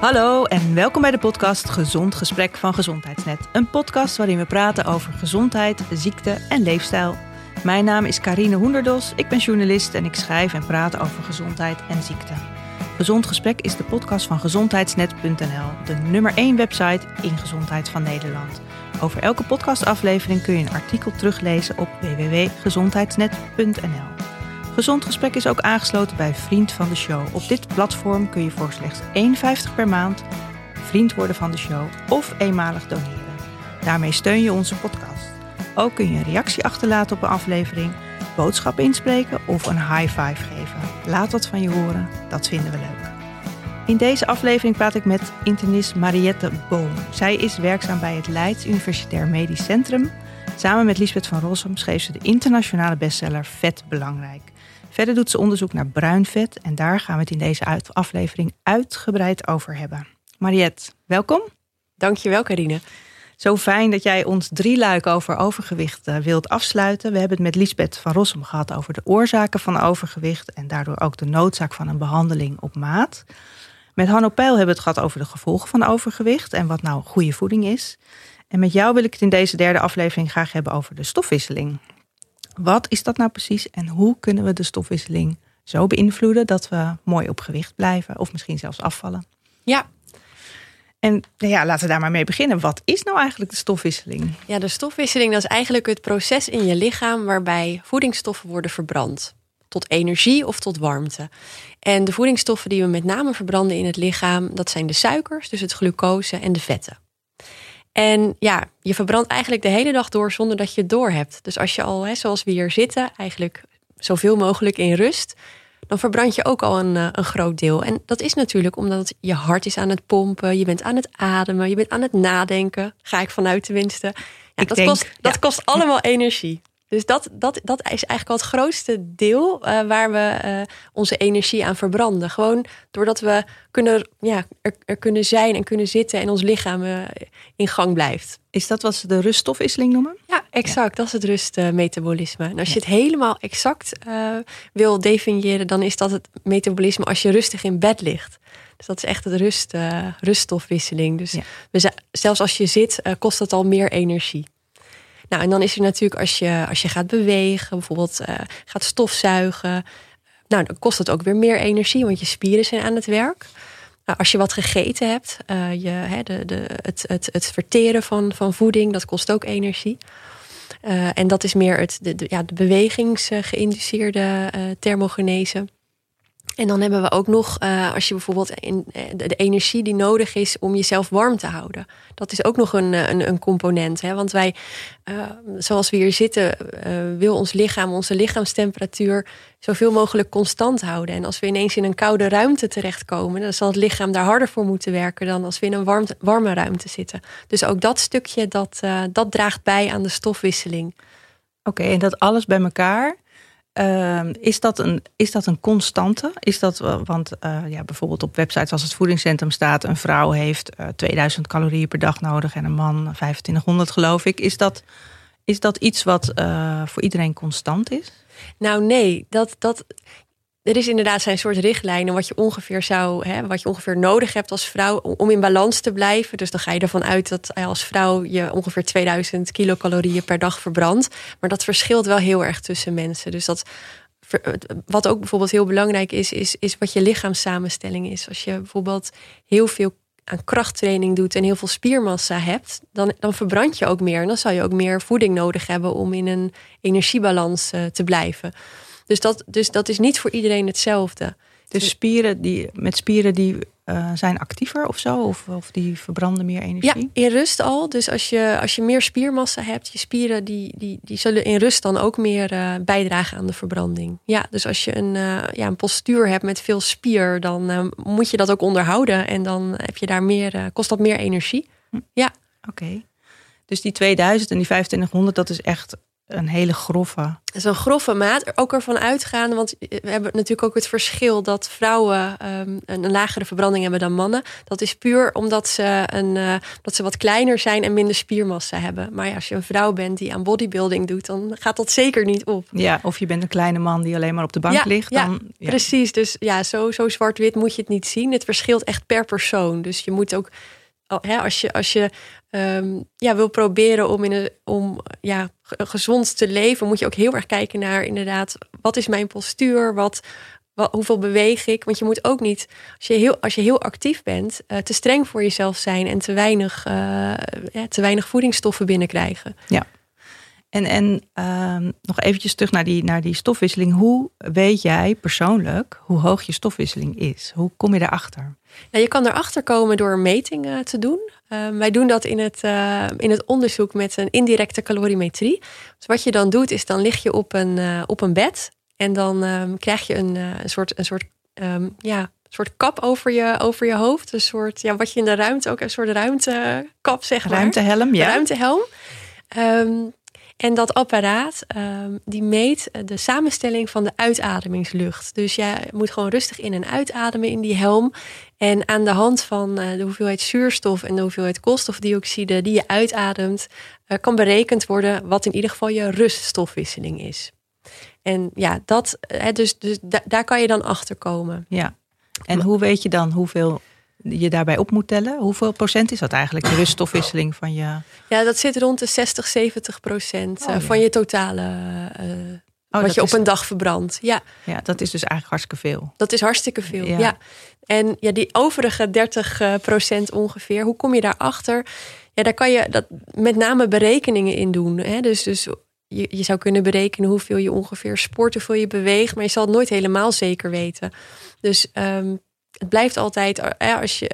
Hallo en welkom bij de podcast Gezond Gesprek van Gezondheidsnet. Een podcast waarin we praten over gezondheid, ziekte en leefstijl. Mijn naam is Karine Hoenderdos, ik ben journalist en ik schrijf en praat over gezondheid en ziekte. Gezond Gesprek is de podcast van gezondheidsnet.nl, de nummer 1 website in gezondheid van Nederland. Over elke podcastaflevering kun je een artikel teruglezen op www.gezondheidsnet.nl. Gezond Gesprek is ook aangesloten bij Vriend van de Show. Op dit platform kun je voor slechts 1,50 per maand vriend worden van de show of eenmalig doneren. Daarmee steun je onze podcast. Ook kun je een reactie achterlaten op een aflevering, boodschap inspreken of een high five geven. Laat wat van je horen, dat vinden we leuk. In deze aflevering praat ik met internist Mariette Boom. Zij is werkzaam bij het Leids Universitair Medisch Centrum. Samen met Lisbeth van Rossum schreef ze de internationale bestseller Vet Belangrijk. Verder doet ze onderzoek naar bruin vet en daar gaan we het in deze aflevering uitgebreid over hebben. Mariette, welkom. Dankjewel, Karine. Zo fijn dat jij ons drie luik over overgewicht eh, wilt afsluiten. We hebben het met Lisbeth van Rossum gehad over de oorzaken van overgewicht en daardoor ook de noodzaak van een behandeling op maat. Met Hanno Peil hebben we het gehad over de gevolgen van overgewicht en wat nou goede voeding is. En met jou wil ik het in deze derde aflevering graag hebben over de stofwisseling. Wat is dat nou precies en hoe kunnen we de stofwisseling zo beïnvloeden dat we mooi op gewicht blijven of misschien zelfs afvallen? Ja. En nou ja, laten we daar maar mee beginnen. Wat is nou eigenlijk de stofwisseling? Ja, de stofwisseling dat is eigenlijk het proces in je lichaam waarbij voedingsstoffen worden verbrand. Tot energie of tot warmte. En de voedingsstoffen die we met name verbranden in het lichaam, dat zijn de suikers, dus het glucose en de vetten. En ja, je verbrandt eigenlijk de hele dag door zonder dat je het door hebt. Dus als je al, hè, zoals we hier zitten, eigenlijk zoveel mogelijk in rust, dan verbrand je ook al een, eh, een groot deel. En dat is natuurlijk omdat je hart is aan het pompen, je bent aan het ademen, je bent aan het nadenken. Ga ik vanuit tenminste. Ja, dat, kost, dat kost allemaal energie. Dus dat, dat, dat is eigenlijk al het grootste deel uh, waar we uh, onze energie aan verbranden. Gewoon doordat we kunnen, ja, er, er kunnen zijn en kunnen zitten en ons lichaam uh, in gang blijft. Is dat wat ze de ruststofwisseling noemen? Ja, exact. Dat is het rustmetabolisme. En als je het helemaal exact wil definiëren, dan is dat het metabolisme als je rustig in bed ligt. Dus dat is echt het rust, ruststofwisseling. Dus we, zelfs als je zit, kost het al meer energie. Nou, en dan is er natuurlijk als je, als je gaat bewegen, bijvoorbeeld uh, gaat stofzuigen. Nou, dan kost het ook weer meer energie, want je spieren zijn aan het werk. Nou, als je wat gegeten hebt, uh, je, de, de, het, het, het verteren van, van voeding, dat kost ook energie. En dat is meer het, de, de, ja, de bewegingsgeïnduceerde thermogenese. En dan hebben we ook nog, uh, als je bijvoorbeeld in, eh, de, energie die nodig is om jezelf warm te houden. Dat is ook nog een, eh, een, een component. Hè? Want wij, zoals we hier zitten, wil ons lichaam, onze lichaamstemperatuur zoveel mogelijk constant houden. En als we ineens in een koude ruimte terechtkomen, dan zal het lichaam daar harder voor moeten werken dan als we in een warm, warme ruimte zitten. Dus ook dat stukje, dat, dat draagt bij aan de stofwisseling. Oké, en dat alles bij elkaar Uh, is, dat een, is dat een constante? Is dat, want uh, ja, bijvoorbeeld op websites als het voedingscentrum staat... een vrouw heeft uh, 2000 calorieën per dag nodig en een man 2500 geloof ik. Is dat, is dat iets wat voor iedereen constant is? Nou nee, dat, dat, er is inderdaad zijn soort richtlijnen wat je ongeveer zou, hè, wat je ongeveer nodig hebt als vrouw om in balans te blijven. Dus dan ga je ervan uit dat als vrouw je ongeveer 2000 kilocalorieën per dag verbrandt. Maar dat verschilt wel heel erg tussen mensen. Dus dat wat ook bijvoorbeeld heel belangrijk is, is, is wat je lichaamssamenstelling is. Als je bijvoorbeeld heel veel aan krachttraining doet en heel veel spiermassa hebt, dan, dan verbrand je ook meer. En dan zal je ook meer voeding nodig hebben om in een energiebalans uh, te blijven. Dus dat, dus dat is niet voor iedereen hetzelfde. Dus spieren die, met spieren die uh, zijn actiever of zo? Of, of die verbranden meer energie? Ja, in rust al. Dus als je, als je meer spiermassa hebt, je spieren die, die, die zullen in rust dan ook meer uh, bijdragen aan de verbranding. Ja, dus als je een, uh, ja, een postuur hebt met veel spier, dan moet je dat ook onderhouden. En dan heb je daar meer, kost dat meer energie. Hm. Ja. Oké. Okay. Dus die 2000 en die 2500, dat is echt een hele grove. Dat is een grove maat. Ook ervan uitgaan, want we hebben natuurlijk ook het verschil dat vrouwen um, een lagere verbranding hebben dan mannen. Dat is puur omdat ze, een, uh, dat ze wat kleiner zijn en minder spiermassa hebben. Maar ja, als je een vrouw bent die aan bodybuilding doet, dan gaat dat zeker niet op. Ja, of je bent een kleine man die alleen maar op de bank ligt. Dan, ja, precies. Dus ja, zo, zo zwart-wit moet je het niet zien. Het verschilt echt per persoon. Dus je moet ook Oh, hè, als je, als je um, ja, wil proberen om, in een, om ja, gezond te leven, moet je ook heel erg kijken naar inderdaad, wat is mijn postuur? Wat, hoeveel beweeg ik? Want je moet ook niet, als je heel, als je heel actief bent, uh, te streng voor jezelf zijn en te weinig, ja, te weinig voedingsstoffen binnenkrijgen. Ja. En, en uh, nog eventjes terug naar die, naar die stofwisseling. Hoe weet jij persoonlijk hoe hoog je stofwisseling is? Hoe kom je daarachter? Nou, je kan erachter komen door metingen te doen. Uh, wij doen dat in het, uh, in het onderzoek met een indirecte calorimetrie. Dus wat je dan doet, is dan lig je op een, uh, op een bed. En dan um, krijg je een, een soort, een soort, um, ja, een soort kap over je, over je hoofd. Een soort, ja, wat je in de ruimte ook, een soort ruimtekap, zeg maar. Ruimtehelm, ja. Ruimtehelm. Um, en dat apparaat um, die meet de samenstelling van de uitademingslucht. Dus jij moet gewoon rustig in en uitademen in die helm. En aan de hand van uh, de hoeveelheid zuurstof en de hoeveelheid koolstofdioxide die je uitademt, uh, kan berekend worden wat in ieder geval je ruststofwisseling is. En ja, dat, dus, dus da daar kan je dan achter komen. Ja. En hoe weet je dan hoeveel je daarbij op moet tellen. Hoeveel procent is dat eigenlijk, de ruststofwisseling van je... Ja, dat zit rond de 60, 70 procent oh, ja. van je totale... Uh, oh, wat je op een dag verbrandt. Ja. ja, dat is dus eigenlijk hartstikke veel. Dat is hartstikke veel, ja. ja. En ja, die overige 30 procent ongeveer, hoe kom je daarachter? Ja, daar kan je dat met name berekeningen in doen. Hè? Dus, dus je, je zou kunnen berekenen hoeveel je ongeveer sport, hoeveel je beweegt, maar je zal het nooit helemaal zeker weten. Dus um, het blijft altijd, eh, als je,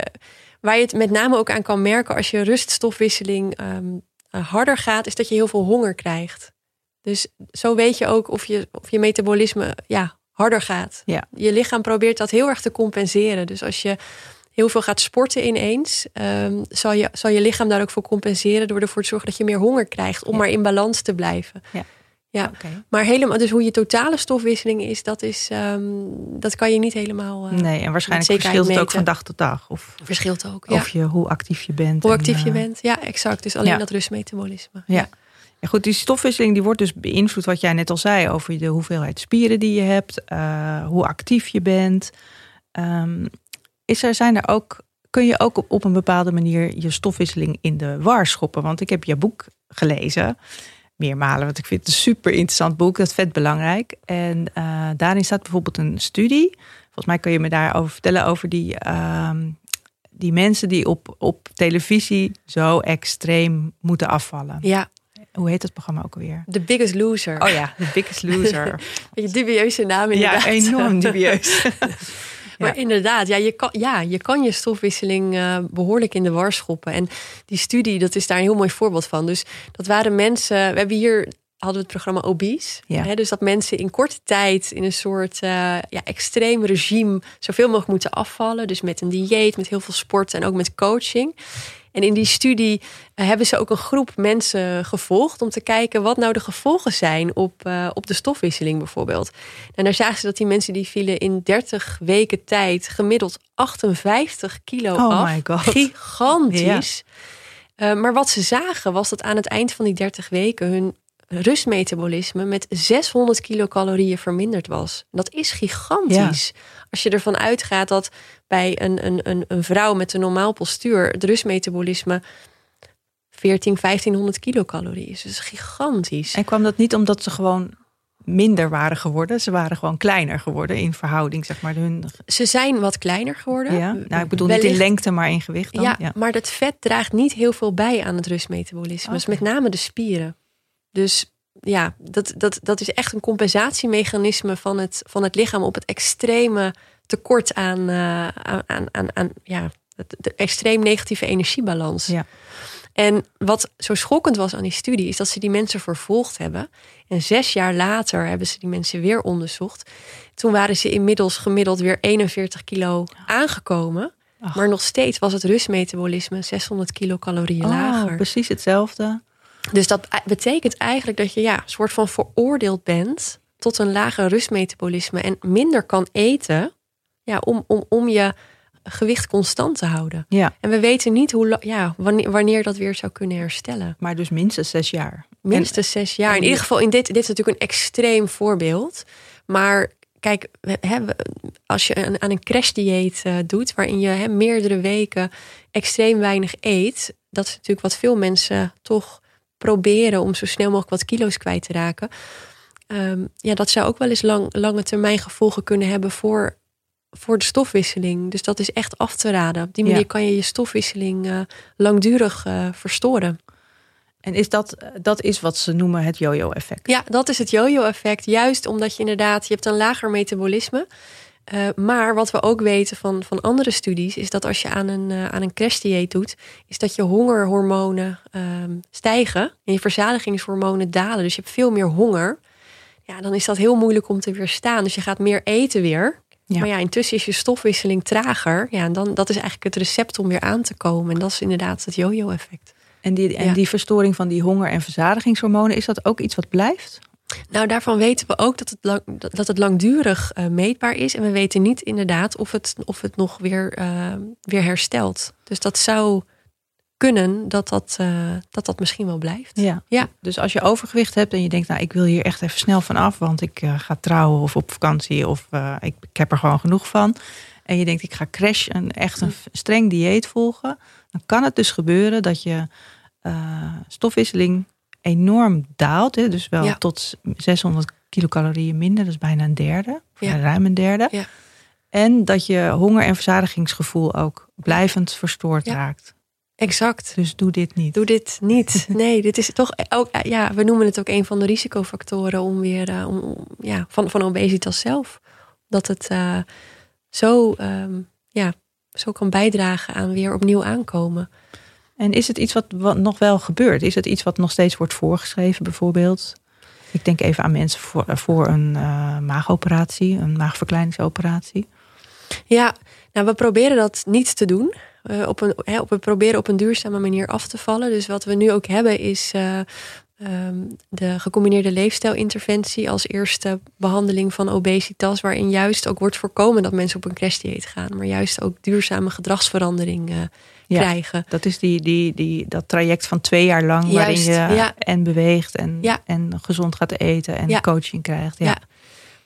waar je het met name ook aan kan merken als je ruststofwisseling um, harder gaat, is dat je heel veel honger krijgt. Dus zo weet je ook of je, of je metabolisme ja, harder gaat. Ja. Je lichaam probeert dat heel erg te compenseren. Dus als je heel veel gaat sporten ineens, um, zal, je, zal je lichaam daar ook voor compenseren door ervoor te zorgen dat je meer honger krijgt om ja. maar in balans te blijven. Ja. Ja, okay. maar helemaal, dus hoe je totale stofwisseling is, dat, is, um, dat kan je niet helemaal. Uh, nee, en waarschijnlijk verschilt het ook van dag tot dag. Of verschilt ook. Ja. Of je, hoe actief je bent. Hoe actief je uh, bent, ja, exact. Dus alleen ja. dat rustmetabolisme. Ja. ja. Ja, goed, die stofwisseling die wordt dus beïnvloed, wat jij net al zei, over de hoeveelheid spieren die je hebt, uh, hoe actief je bent. Um, is er, zijn er ook, kun je ook op, op een bepaalde manier je stofwisseling in de war schoppen? Want ik heb je boek gelezen meermalen. Want ik vind het een super interessant boek. Dat is vet belangrijk. En uh, daarin staat bijvoorbeeld een studie. Volgens mij kun je me daarover vertellen over die, uh, die mensen die op, op televisie zo extreem moeten afvallen. Ja. Hoe heet dat programma ook alweer? The Biggest Loser. Oh ja, The Biggest Loser. Beetje dubieuze naam inderdaad. Ja, enorm dubieus. Maar inderdaad, ja je, kan, ja, je kan je stofwisseling uh, behoorlijk in de war schoppen. En die studie, dat is daar een heel mooi voorbeeld van. Dus dat waren mensen, we hebben hier hadden we het programma Obese. Ja. Hè, dus dat mensen in korte tijd in een soort uh, ja, extreem regime zoveel mogelijk moeten afvallen. Dus met een dieet, met heel veel sport en ook met coaching. En in die studie uh, hebben ze ook een groep mensen gevolgd om te kijken wat nou de gevolgen zijn op, uh, op de stofwisseling bijvoorbeeld. En daar zagen ze dat die mensen die vielen in 30 weken tijd gemiddeld 58 kilo oh af. My God. Gigantisch. Ja. Uh, maar wat ze zagen was dat aan het eind van die 30 weken hun rustmetabolisme met 600 kilocalorieën verminderd was. Dat is gigantisch. Ja. Als je ervan uitgaat dat bij een, een, een, een vrouw met een normaal postuur het rustmetabolisme 14, 1500 kilocalorieën is. Dat is gigantisch. En kwam dat niet omdat ze gewoon minder waren geworden. Ze waren gewoon kleiner geworden in verhouding, zeg maar. Hun... Ze zijn wat kleiner geworden. Ja, nou, ik bedoel Wellicht... niet in lengte, maar in gewicht. Dan. Ja, ja, maar dat vet draagt niet heel veel bij aan het rustmetabolisme. Okay. Dus met name de spieren. Dus ja, dat, dat, dat is echt een compensatiemechanisme van het, van het lichaam op het extreme tekort aan, uh, aan, aan, aan ja, de extreem negatieve energiebalans. Ja. En wat zo schokkend was aan die studie, is dat ze die mensen vervolgd hebben. En zes jaar later hebben ze die mensen weer onderzocht. Toen waren ze inmiddels gemiddeld weer 41 kilo aangekomen. Ach. Maar nog steeds was het rustmetabolisme 600 kilocalorieën oh, lager. Precies hetzelfde. Dus dat betekent eigenlijk dat je ja, een soort van veroordeeld bent tot een lager rustmetabolisme en minder kan eten ja, om, om, om je gewicht constant te houden. Ja. En we weten niet hoe, ja, wanneer, wanneer dat weer zou kunnen herstellen. Maar dus minstens zes jaar. Minstens zes jaar. In ieder geval, in dit, dit is natuurlijk een extreem voorbeeld. Maar kijk, hè, als je aan een crashdieet uh, doet, waarin je hè, meerdere weken extreem weinig eet, dat is natuurlijk wat veel mensen toch proberen om zo snel mogelijk wat kilo's kwijt te raken. Um, ja, dat zou ook wel eens lang, lange termijn gevolgen kunnen hebben voor, voor de stofwisseling. Dus dat is echt af te raden. Op die manier kan je je stofwisseling uh, langdurig uh, verstoren. En is dat, dat is wat ze noemen het yo-yo-effect? Ja, dat is het yo-yo-effect. Juist omdat je inderdaad, je hebt een lager metabolisme. Uh, maar wat we ook weten van, van andere studies, is dat als je aan een, uh, aan een crashdieet doet, is dat je hongerhormonen uh, stijgen en je verzadigingshormonen dalen. Dus je hebt veel meer honger. Ja, dan is dat heel moeilijk om te weerstaan. Dus je gaat meer eten weer. Ja. Maar ja, intussen is je stofwisseling trager. Ja, en dan, dat is eigenlijk het recept om weer aan te komen. En dat is inderdaad het yo-yo-effect. En, die, en die verstoring van die honger- en verzadigingshormonen, is dat ook iets wat blijft? Nou, daarvan weten we ook dat het, lang, dat het langdurig uh, meetbaar is. En we weten niet inderdaad of het, of het nog weer, uh, weer herstelt. Dus dat zou kunnen dat dat, uh, dat, dat misschien wel blijft. Ja. ja. Dus als je overgewicht hebt en je denkt, nou, ik wil hier echt even snel van af, want ik ga trouwen of op vakantie of ik, ik heb er gewoon genoeg van. En je denkt, ik ga crash en echt een streng dieet volgen. Dan kan het dus gebeuren dat je stofwisseling enorm daalt. Hè, dus wel Ja. tot 600 kilocalorieën minder. Dat is bijna een derde. Ja. Ruim een derde. Ja. En dat je honger- en verzadigingsgevoel ook blijvend verstoord raakt. Exact. Dus doe dit niet. Doe dit niet. Nee, dit is toch ook, ja, we noemen het ook een van de risicofactoren om weer, eh, om, om- ja, van, van obesitas zelf. Dat het eh, zo, ehm, ja, zo kan bijdragen aan weer opnieuw aankomen. En is het iets wat, nog wel gebeurt? Is het iets wat nog steeds wordt voorgeschreven bijvoorbeeld? Ik denk even aan mensen voor, voor een eh, maagoperatie, een maagverkleiningsoperatie. Ja, nou, we proberen dat niet te doen. Eh, op een, hè, op, we proberen op een duurzame manier af te vallen. Dus wat we nu ook hebben is eh, ehm, de gecombineerde leefstijlinterventie als eerste behandeling van obesitas, waarin juist ook wordt voorkomen dat mensen op een crashdieet gaan, maar juist ook duurzame gedragsverandering Ja. krijgen. Dat is die, die, die, dat traject van twee jaar lang waarin je ja. en beweegt en, Ja. en gezond gaat eten en coaching krijgt. Ja.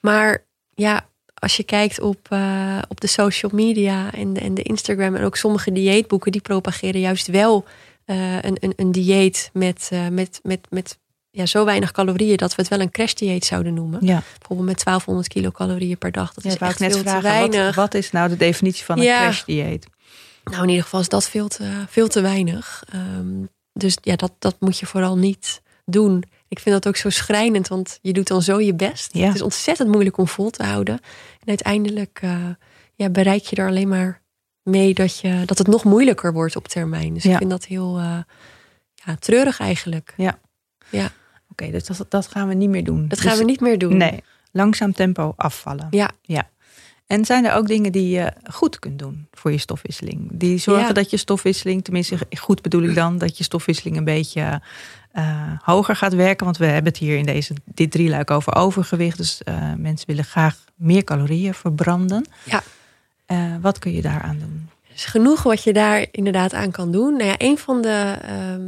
Maar ja, als je kijkt op, eh, op de social media en de, en de Instagram en ook sommige dieetboeken, die propageren juist wel eh, een, een, een dieet met, eh, met, met, met ja, zo weinig calorieën dat we het wel een crashdieet zouden noemen. Ja. Bijvoorbeeld met 1200 kilocalorieën per dag. Dat Ja, is echt veel te vragen, wat, weinig. wat is nou de definitie van een Ja. crashdieet? Nou, in ieder geval is dat veel te, veel te weinig. Ehm, dus ja, dat, dat moet je vooral niet doen. Ik vind dat ook zo schrijnend, want je doet dan zo je best. Ja. Het is ontzettend moeilijk om vol te houden. En uiteindelijk eh, ja, bereik je er alleen maar mee dat, je, dat het nog moeilijker wordt op termijn. Dus Ja. ik vind dat heel eh, ja, treurig eigenlijk. Oké, dus dat, dat gaan we niet meer doen. Dat Dus- gaan we niet meer doen. Nee, langzaam tempo afvallen. Ja. ja. En zijn er ook dingen die je goed kunt doen voor je stofwisseling? Die zorgen Ja. dat je stofwisseling, tenminste goed bedoel ik dan, dat je stofwisseling een beetje eh, hoger gaat werken. Want we hebben het hier in deze, dit drieluik over overgewicht. Dus eh, mensen willen graag meer calorieën verbranden. Ja. Eh, wat kun je daaraan doen? Er is genoeg wat je daar inderdaad aan kan doen. Nou ja, een van de ehm,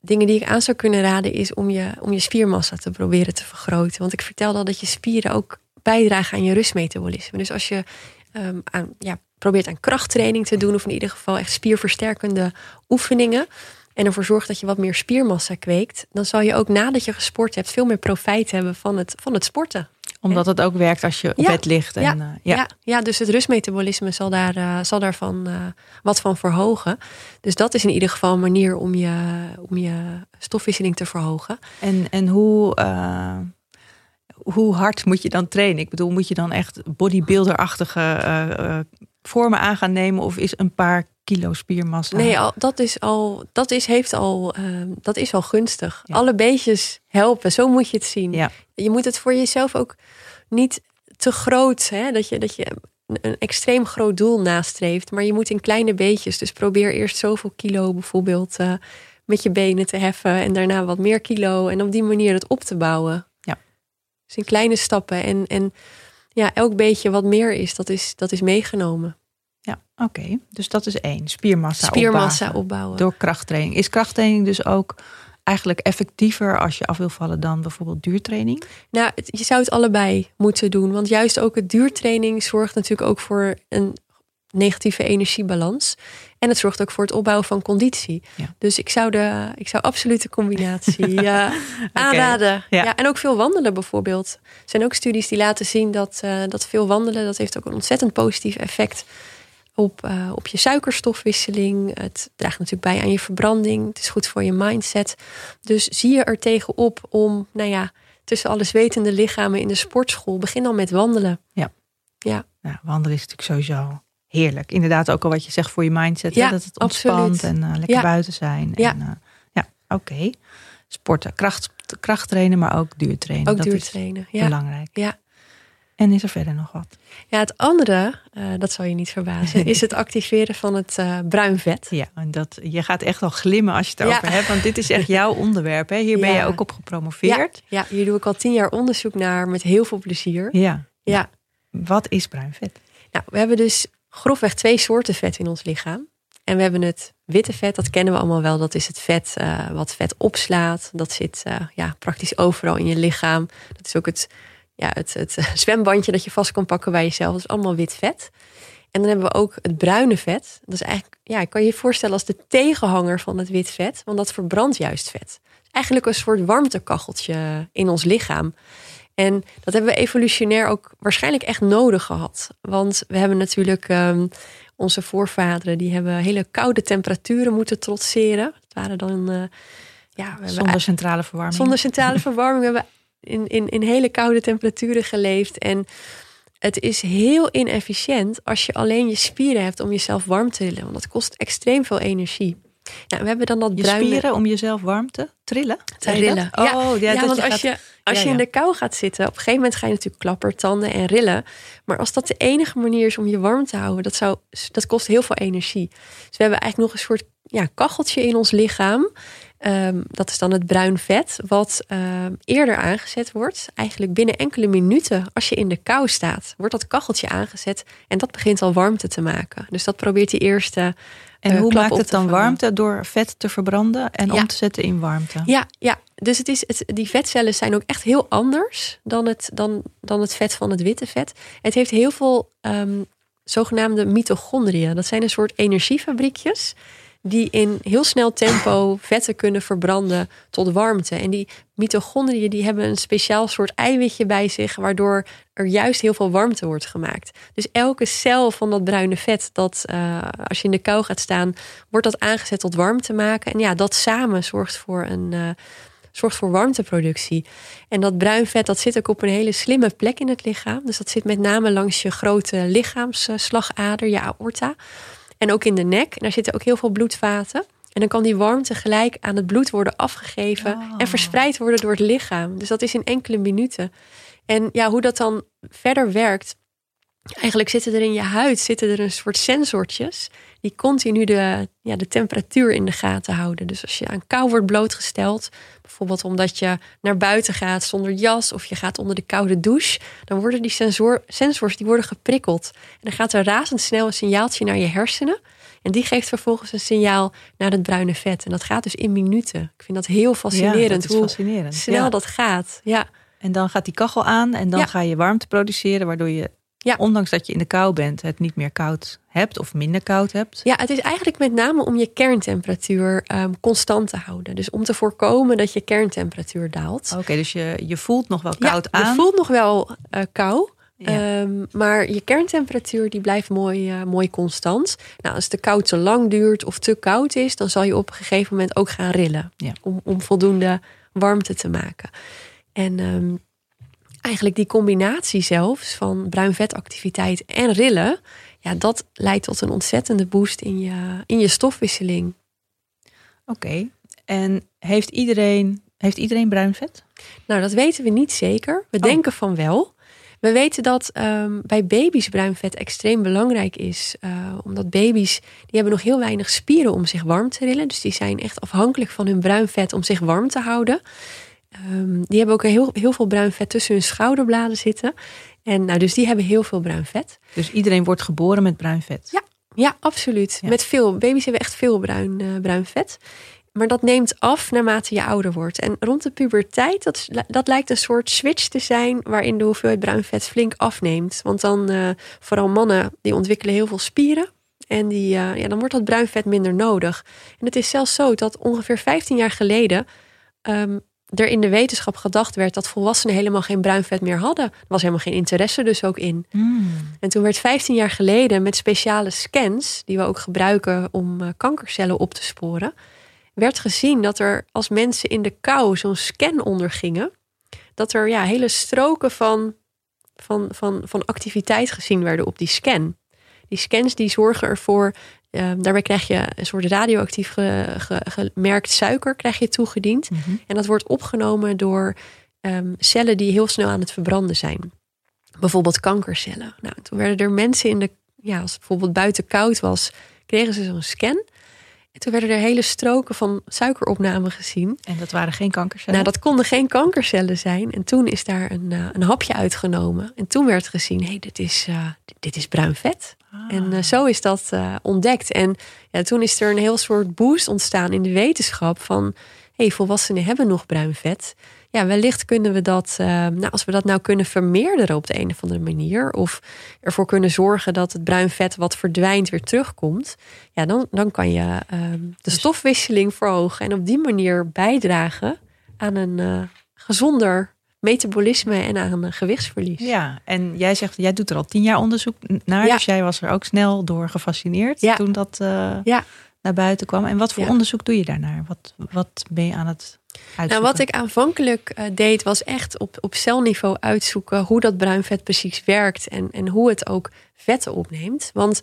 dingen die ik aan zou kunnen raden is om je, om je spiermassa te proberen te vergroten. Want ik vertelde al dat je spieren ook bijdragen aan je rustmetabolisme. Dus als je ehm, aan, ja, probeert aan krachttraining te doen, of in ieder geval echt spierversterkende oefeningen. En ervoor zorgt dat je wat meer spiermassa kweekt, dan zal je ook nadat je gesport hebt veel meer profijt hebben van het, van het sporten. Omdat het ook werkt als je op Ja. bed ligt. En, Ja. eh, Ja. ja. Ja, dus het rustmetabolisme zal, daar, eh, zal daarvan eh, wat van verhogen. Dus dat is in ieder geval een manier om je, om je stofwisseling te verhogen. En, en hoe, hoe hard moet je dan trainen? Ik bedoel, moet je dan echt bodybuilderachtige eh, vormen aan gaan nemen? Of is een paar kilo spiermassa? Nee, al, dat is al, dat is, heeft al, eh, dat is al gunstig. Ja. Alle beetjes helpen, zo moet je het zien. Ja. Je moet het voor jezelf ook niet te groot, hè? Dat, je, dat je een- een extreem groot doel nastreeft. Maar je moet in kleine beetjes. Dus probeer eerst zoveel kilo bijvoorbeeld eh, met je benen te heffen en daarna wat meer kilo en op die manier het op te bouwen. Dus in kleine stappen en, en ja, elk beetje wat meer is, dat is, dat is meegenomen. Ja, oké. Dus dat is één. Spiermassa, Spiermassa opbouwen. opbouwen. Door krachttraining. Is krachttraining dus ook eigenlijk effectiever als je af wil vallen dan bijvoorbeeld duurtraining? Nou, het- je zou het allebei moeten doen. Want juist ook het duurtraining zorgt natuurlijk ook voor een negatieve energiebalans. En het zorgt ook voor het opbouwen van conditie. Ja. Dus ik zou, de, ik zou absoluut de combinatie eh, aanraden. Ja. Ja. en ook veel wandelen bijvoorbeeld. Er zijn ook studies die laten zien dat, eh, dat veel wandelen... dat heeft ook een ontzettend positief effect op, eh, op je suikerstofwisseling. Het draagt natuurlijk bij aan je verbranding. Het is goed voor je mindset. Dus zie je er tegenop om, nou ja, tussen alles wetende lichamen in de sportschool. Begin dan met wandelen. Ja. Ja, Ja, wandelen is natuurlijk sowieso heerlijk. Inderdaad, ook al wat je zegt voor je mindset. hè, Ja, dat het ontspant absoluut. en eh, lekker Ja. buiten zijn. Ja. En, eh, ja oké. Sporten, kracht, krachttrainen, maar ook duurtrainen. ook dat duurtrainen. is Ja. belangrijk. Ja. En is er verder nog wat? ja, het andere, eh, dat zal je niet verbazen, is het activeren van het bruin vet. Ja, en dat, je gaat echt al glimmen als je het erover Ja. hebt. Want dit is echt jouw onderwerp. Hè? Hier ben Ja. je ook op gepromoveerd. Ja, hier doe ik al tien jaar onderzoek naar met heel veel plezier. Ja. Ja. Wat is bruin vet? Nou, we hebben dus grofweg twee soorten vet in ons lichaam. En we hebben het witte vet, dat kennen we allemaal wel. Dat is het vet eh, wat vet opslaat. Dat zit eh, ja, praktisch overal in je lichaam. Dat is ook het, ja, het, het zwembandje dat je vast kan pakken bij jezelf. Dat is allemaal wit vet. En dan hebben we ook het bruine vet. Dat is eigenlijk, ja, ik kan je je voorstellen als de tegenhanger van het wit vet. Want dat verbrandt juist vet. Eigenlijk een soort warmtekacheltje in ons lichaam. En dat hebben we evolutionair ook waarschijnlijk echt nodig gehad. Want we hebben natuurlijk ehm, onze voorvaderen, die hebben hele koude temperaturen moeten trotseren. Dat waren dan, eh, ja, we Zonder centrale verwarming. zonder centrale verwarming. We hebben in, in, in hele koude temperaturen geleefd. En het is heel inefficiënt als je alleen je spieren hebt om jezelf warm te trillen. Want dat kost extreem veel energie. Nou, we hebben dan dat je bruine... spieren om jezelf warm te trillen? Te Zei je dat? rillen. Oh, ja, Ja, want je als gaat- je, als Ja, je in ja. de kou gaat zitten, op een gegeven moment ga je natuurlijk klappertanden en rillen. Maar als dat de enige manier is om je warm te houden, dat, zou, dat kost heel veel energie. Dus we hebben eigenlijk nog een soort ja, kacheltje in ons lichaam. Ehm, dat is dan het bruin vet, wat ehm, eerder aangezet wordt. Eigenlijk binnen enkele minuten, als je in de kou staat, wordt dat kacheltje aangezet. En dat begint al warmte te maken. Dus dat probeert die eerste. En eh, hoe maakt het dan vangen. warmte? Door vet te verbranden en Ja. om te zetten in warmte. Ja, ja. dus het is, het, die vetcellen zijn ook echt heel anders dan het, dan, dan het vet van het witte vet. Het heeft heel veel ehm, zogenaamde mitochondriën. Dat zijn een soort energiefabriekjes die in heel snel tempo vetten kunnen verbranden tot warmte. En die mitochondriën die hebben een speciaal soort eiwitje bij zich, waardoor er juist heel veel warmte wordt gemaakt. Dus elke cel van dat bruine vet, dat eh, als je in de kou gaat staan, wordt dat aangezet tot warmte maken. En ja, dat samen zorgt voor een. eh, zorgt voor warmteproductie. En dat bruin vet dat zit ook op een hele slimme plek in het lichaam. Dus dat zit met name langs je grote lichaamsslagader, je aorta. En ook in de nek. En daar zitten ook heel veel bloedvaten. En dan kan die warmte gelijk aan het bloed worden afgegeven Oh. en verspreid worden door het lichaam. Dus dat is in enkele minuten. En ja, hoe dat dan verder werkt. Eigenlijk zitten er in je huid zitten er een soort sensortjes die continu de, ja, de temperatuur in de gaten houden. Dus als je aan kou wordt blootgesteld, bijvoorbeeld omdat je naar buiten gaat zonder jas of je gaat onder de koude douche, dan worden die sensor, sensors die worden geprikkeld. En dan gaat er razendsnel een signaaltje naar je hersenen. En die geeft vervolgens een signaal naar het bruine vet. En dat gaat dus in minuten. Ik vind dat heel fascinerend Ja, dat is hoe fascinerend. snel Ja. dat gaat. Ja. En dan gaat die kachel aan en dan Ja. ga je warmte produceren, waardoor je, Ja. ondanks dat je in de kou bent, het niet meer koud hebt of minder koud hebt. Ja, het is eigenlijk met name om je kerntemperatuur ehm, constant te houden. Dus om te voorkomen dat je kerntemperatuur daalt. Oké, dus je, je voelt nog wel Ja, koud je aan. voelt nog wel eh, kou. Ja. ehm, maar je kerntemperatuur die blijft mooi, eh, mooi constant. Nou, als de kou te lang duurt of te koud is, dan zal je op een gegeven moment ook gaan rillen. Ja. Om, om voldoende warmte te maken. En ehm, eigenlijk die combinatie zelfs van bruin vetactiviteit en rillen, ja, dat leidt tot een ontzettende boost in je, in je stofwisseling. Oké. En heeft iedereen, heeft iedereen bruin vet? Nou, dat weten we niet zeker. We Oh. denken van wel. We weten dat ehm, bij baby's bruin vet extreem belangrijk is. Uh, omdat baby's die hebben nog heel weinig spieren om zich warm te rillen. Dus die zijn echt afhankelijk van hun bruin vet om zich warm te houden. Um, die hebben ook heel, heel veel bruin vet tussen hun schouderbladen zitten. En nou, dus die hebben heel veel bruin vet. Dus iedereen wordt geboren met bruin vet? Ja, ja absoluut. Met veel. Baby's hebben echt veel bruin, uh, bruin vet. Maar dat neemt af naarmate je ouder wordt. En rond de puberteit, dat, dat lijkt een soort switch te zijn waarin de hoeveelheid bruin vet flink afneemt. Want dan, uh, vooral mannen, die ontwikkelen heel veel spieren. En die, uh, ja, dan wordt dat bruin vet minder nodig. En het is zelfs zo dat ongeveer 15 jaar geleden um, er in de wetenschap gedacht werd dat volwassenen helemaal geen bruin vet meer hadden. Er was helemaal geen interesse dus ook in. Mm. En toen werd 15 jaar geleden met speciale scans, die we ook gebruiken om uh, kankercellen op te sporen, werd gezien dat er als mensen in de kou zo'n scan ondergingen, dat er ja, hele stroken van, van, van, van activiteit gezien werden op die scan. Die scans die zorgen ervoor, uh, daarbij krijg je een soort radioactief ge, ge, gemerkt suiker krijg je toegediend. Mm -hmm. En dat wordt opgenomen door um, cellen die heel snel aan het verbranden zijn. Bijvoorbeeld kankercellen. Nou, toen werden er mensen in de, ja, als het bijvoorbeeld buiten koud was, kregen ze zo'n scan. En toen werden er hele stroken van suikeropname gezien. En dat waren geen kankercellen? Nou, dat konden geen kankercellen zijn. En toen is daar een, uh, een hapje uitgenomen. En toen werd gezien, hé, hey, dit, is, uh, dit, dit, is bruin vet. Ah. En uh, zo is dat ontdekt. En ja, toen is er een heel soort boost ontstaan in de wetenschap van... hé, hey, volwassenen hebben nog bruin vet. Ja, wellicht kunnen we dat, nou, als we dat nou kunnen vermeerderen op de een of andere manier... of ervoor kunnen zorgen dat het bruin vet wat verdwijnt weer terugkomt... ja, dan, dan kan je de stofwisseling verhogen... en op die manier bijdragen aan een uh, gezonder metabolisme en aan een gewichtsverlies. Ja, en jij zegt, jij doet er al tien jaar onderzoek naar, ja. dus jij was er ook snel door gefascineerd ja. toen dat uh, ja. Naar buiten kwam. En wat voor Ja. onderzoek doe je daarnaar? Wat, wat ben je aan het uitzoeken? Nou, wat ik aanvankelijk uh, deed, was echt op, op celniveau uitzoeken hoe dat bruin vet precies werkt en, en hoe het ook vetten opneemt. Want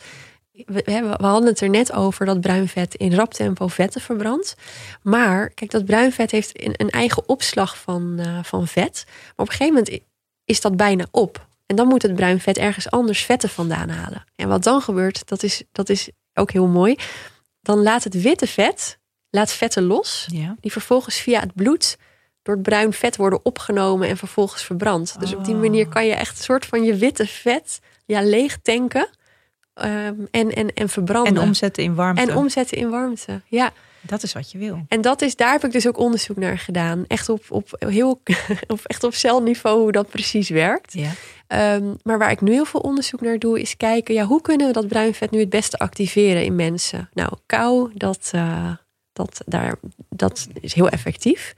we, we, hadden het er net over dat bruin vet in rap tempo vetten verbrandt. Maar kijk, dat bruin vet heeft een, een eigen opslag van, uh, van vet. Maar op een gegeven moment is dat bijna op. En dan moet het bruin vet ergens anders vetten vandaan halen. En wat dan gebeurt, dat is, dat is ook heel mooi. Dan laat het witte vet, laat vetten los. Ja. Die vervolgens via het bloed door het bruin vet worden opgenomen en vervolgens verbrand. Dus op die Oh. manier kan je echt een soort van je witte vet ja, leeg tanken. Um, en, en, en verbranden. En omzetten in warmte. En omzetten in warmte, ja. Dat is wat je wil. En dat is, daar heb ik dus ook onderzoek naar gedaan. Echt op, op, heel, op, echt op celniveau hoe dat precies werkt. Ja. Um, maar waar ik nu heel veel onderzoek naar doe, is kijken... Ja, hoe kunnen we dat bruin vet nu het beste activeren in mensen? Nou, kou, dat, uh, dat, daar, dat is heel effectief.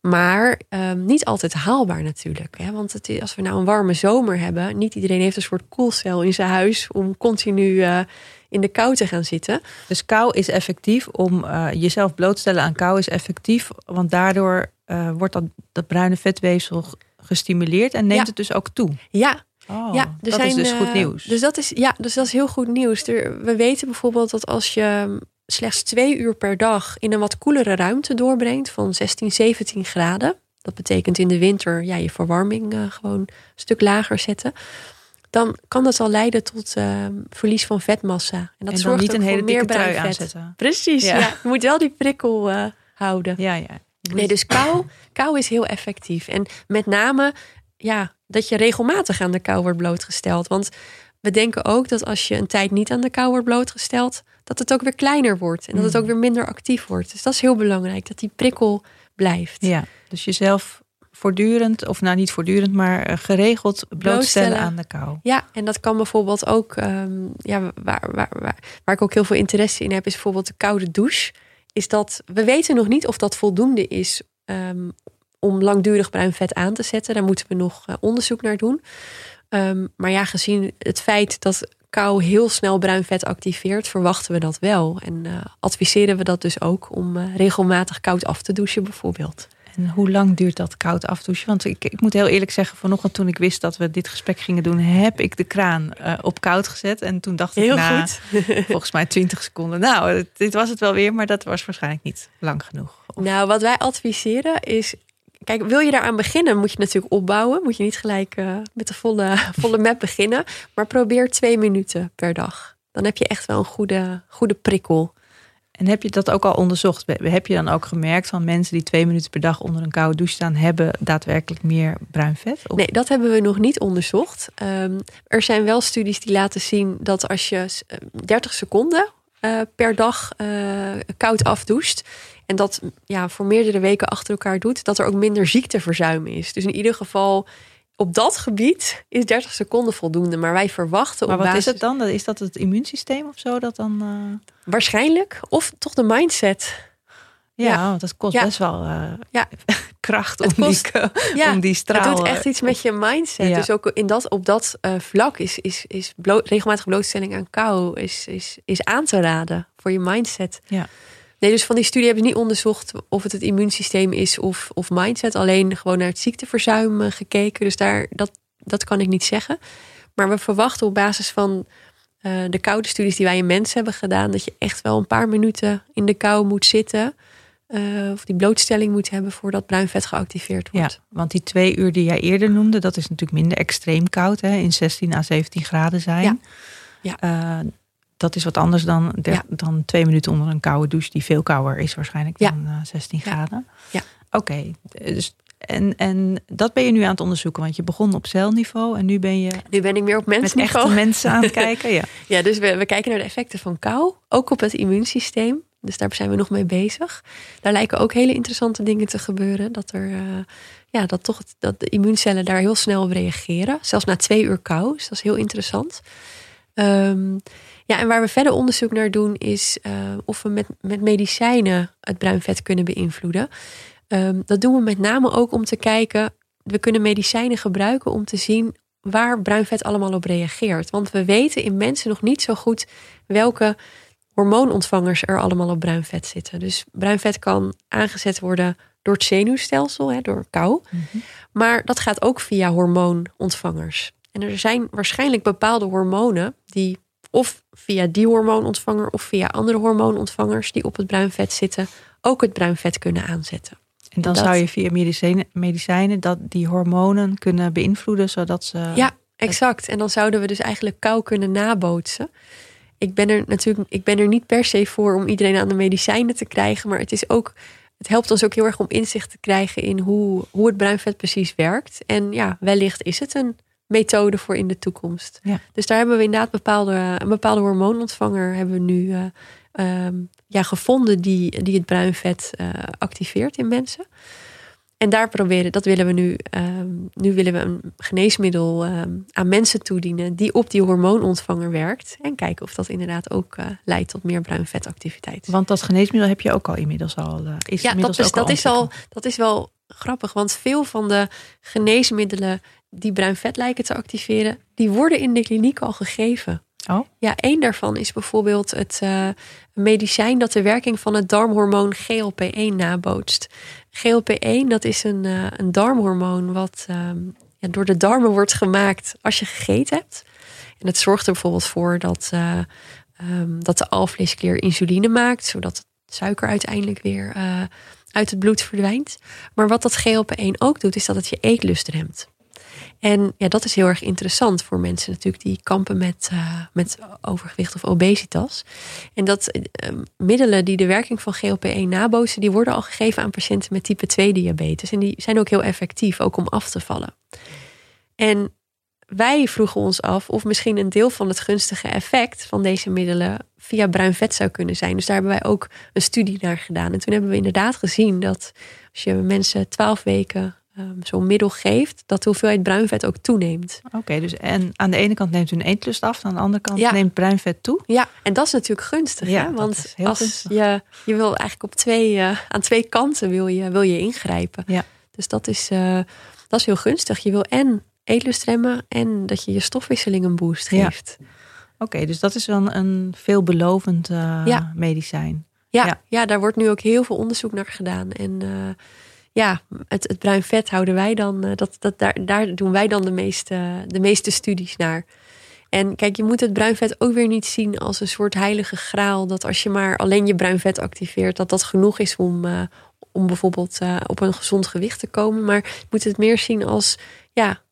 Maar um, niet altijd haalbaar natuurlijk. Hè? Want het als we nou een warme zomer hebben... niet iedereen heeft een soort koelcel in zijn huis... om continu uh, in de kou te gaan zitten. Dus kou is effectief om uh, jezelf blootstellen aan kou is effectief. Want daardoor wordt dat, dat bruine vetweefsel gestimuleerd en neemt ja. het dus ook toe. Ja, Oh, ja, dat zijn, is dus goed nieuws. Dus dat is, ja, dus dat is heel goed nieuws. Er, we weten bijvoorbeeld dat als je slechts twee uur per dag in een wat koelere ruimte doorbrengt van 16, 17 graden. Dat betekent in de winter ja, je verwarming uh, gewoon een stuk lager zetten. Dan kan dat al leiden tot uh, verlies van vetmassa. En dat en zorgt niet een hele voor meer trui aanzetten. Precies, ja. ja. Je moet wel die prikkel uh, houden. Ja, ja. Nee, dus kou, kou is heel effectief. En met name ja, dat je regelmatig aan de kou wordt blootgesteld. Want we denken ook dat als je een tijd niet aan de kou wordt blootgesteld, dat het ook weer kleiner wordt en dat het ook weer minder actief wordt. Dus dat is heel belangrijk, dat die prikkel blijft. Ja, dus jezelf voortdurend, of nou niet voortdurend, maar eh, geregeld blootstellen, blootstellen. aan de kou. Ja, en dat kan bijvoorbeeld ook, um, ja, waar, waar, waar, waar ik ook heel veel interesse in heb, is bijvoorbeeld de koude douche. Is dat we weten nog niet of dat voldoende is um, om langdurig bruin vet aan te zetten. Daar moeten we nog uh, onderzoek naar doen. Um, maar ja, gezien het feit dat kou heel snel bruin vet activeert, verwachten we dat wel. En uh, adviseren we dat dus ook om uh, regelmatig koud af te douchen, bijvoorbeeld. En hoe lang duurt dat koud afdouchen? Want ik, ik, moet heel eerlijk zeggen, vanochtend toen ik wist dat we dit gesprek gingen doen, heb ik de kraan uh, op koud gezet. En toen dacht ik heel na goed. volgens mij 20 seconden. Nou, dit was het wel weer, maar dat was waarschijnlijk niet lang genoeg. Of... Nou, wat wij adviseren is kijk, wil je daaraan beginnen, moet je natuurlijk opbouwen. Moet je niet gelijk uh, met de volle, volle map beginnen. Maar probeer twee minuten per dag. Dan heb je echt wel een goede, goede prikkel. En heb je dat ook al onderzocht? Heb je dan ook gemerkt van mensen die twee minuten per dag onder een koude douche staan, hebben daadwerkelijk meer bruin vet? Of? Nee, dat hebben we nog niet onderzocht. Um, er zijn wel studies die laten zien dat als je 30 seconden uh, per dag uh, koud afdoucht. En dat ja, voor meerdere weken achter elkaar doet, dat er ook minder ziekteverzuim is. Dus in ieder geval op dat gebied is 30 seconden voldoende. Maar wij verwachten. Maar wat is het dan? Is dat het immuunsysteem of zo? Dat dan, uh... Waarschijnlijk. Of toch de mindset. Ja, ja. want dat kost best wel uh, ja. kracht om, kost, die, ja, om die straal... Het doet echt iets met je mindset. Dus ook in dat, op dat uh, vlak is, is, is bloot, regelmatige blootstelling aan kou is, is, is aan te raden voor je mindset. Ja. Nee, dus van die studie hebben ze niet onderzocht of het het immuunsysteem is of, of mindset. Alleen gewoon naar het ziekteverzuim eh, gekeken. Dus daar, dat, dat kan ik niet zeggen. Maar we verwachten op basis van uh, de koude studies die wij in mensen hebben gedaan, dat je echt wel een paar minuten in de kou moet zitten. Uh, of die blootstelling moet hebben voordat bruin vet geactiveerd wordt. Ja, want die twee uur die jij eerder noemde, dat is natuurlijk minder extreem koud, hè, in 16 à 17 graden zijn. Ja. ja. Uh, dat is wat anders dan, dan twee minuten onder een koude douche, die veel kouder is waarschijnlijk dan uh, 16 graden. Ja. Oké, okay. dus en, en dat ben je nu aan het onderzoeken, want je begon op celniveau en nu ben je. Nu ben ik meer op mensniveau. Met echte mensen aan het kijken. Ja, ja dus we, we kijken naar de effecten van kou, ook op het immuunsysteem. Dus daar zijn we nog mee bezig. Daar lijken ook hele interessante dingen te gebeuren. Dat er uh, ja, dat toch dat de immuuncellen daar heel snel op reageren. Zelfs na twee uur kou. Dus dat is heel interessant. Um, ja, en waar we verder onderzoek naar doen, is uh, of we met, met medicijnen het bruin vet kunnen beïnvloeden. Um, dat doen we met name ook om te kijken. We kunnen medicijnen gebruiken om te zien waar bruin vet allemaal op reageert. Want we weten in mensen nog niet zo goed welke hormoonontvangers er allemaal op bruin vet zitten. Dus bruin vet kan aangezet worden door het zenuwstelsel, hè, door kou. Mhm. Maar dat gaat ook via hormoonontvangers. En er zijn waarschijnlijk bepaalde hormonen die of via die hormoonontvanger of via andere hormoonontvangers die op het bruin vet zitten, ook het bruin vet kunnen aanzetten. En dan zou je via medicijnen, medicijnen dat die hormonen kunnen beïnvloeden, zodat ze. Ja, exact. En dan zouden we dus eigenlijk kou kunnen nabootsen. Ik ben er natuurlijk, ik ben er niet per se voor om iedereen aan de medicijnen te krijgen, maar het is ook. Het helpt ons ook heel erg om inzicht te krijgen in hoe, hoe het bruin vet precies werkt. En ja, wellicht is het een methode voor in de toekomst. Ja. Dus daar hebben we inderdaad bepaalde, een bepaalde hormoonontvanger hebben we nu uh, um, ja, gevonden die, die het bruin vet uh, activeert in mensen. En daar proberen, dat willen we nu. Um, nu willen we een geneesmiddel um, aan mensen toedienen die op die hormoonontvanger werkt. En kijken of dat inderdaad ook uh, leidt tot meer bruin vetactiviteit. Want dat geneesmiddel heb je ook al inmiddels al. Uh, is ja, dat, is, al dat, is al, dat is wel grappig. Want veel van de geneesmiddelen die bruin vet lijken te activeren, die worden in de kliniek al gegeven. Oh. Ja, één daarvan is bijvoorbeeld het uh, medicijn dat de werking van het darmhormoon GLP-1 nabootst. GLP-1 dat is een, uh, een darmhormoon wat uh, ja, door de darmen wordt gemaakt als je gegeten hebt. En het zorgt er bijvoorbeeld voor dat, um, dat de alvleesklier insuline maakt, zodat het suiker uiteindelijk weer uit het bloed verdwijnt. Maar wat dat GLP-1 ook doet, is dat het je eetlust remt. En ja, dat is heel erg interessant voor mensen natuurlijk die kampen met, uh, met overgewicht of obesitas. En dat uh, middelen die de werking van GLP-1 nabootsen, die worden al gegeven aan patiënten met type 2 diabetes. En die zijn ook heel effectief, ook om af te vallen. En wij vroegen ons af of misschien een deel van het gunstige effect van deze middelen via bruin vet zou kunnen zijn. Dus daar hebben wij ook een studie naar gedaan. En toen hebben we inderdaad gezien dat als je mensen 12 weken um, zo'n middel geeft, dat de hoeveelheid bruin vet ook toeneemt. Oké, dus en aan de ene kant neemt hun eetlust af, aan de andere kant ja. neemt bruin vet toe. Ja, en dat is natuurlijk gunstig. Ja, hè? Want als je, je wil eigenlijk op twee, uh, aan twee kanten wil je, wil je ingrijpen. Ja. Dus dat is, uh, dat is heel gunstig. Je wil en eetlust remmen en dat je je stofwisseling een boost geeft. Ja. Oké, dus dat is wel een veelbelovend uh, ja. medicijn. Ja, ja, ja. daar wordt nu ook heel veel onderzoek naar gedaan. En ja, het, het bruin vet houden wij dan, uh, dat, dat, daar, daar doen wij dan de meeste, de meeste studies naar. En kijk, je moet het bruin vet ook weer niet zien als een soort heilige graal. Dat als je maar alleen je bruin vet activeert, dat dat genoeg is om, om bijvoorbeeld eh, op een gezond gewicht te komen. Maar je moet het meer zien als ja,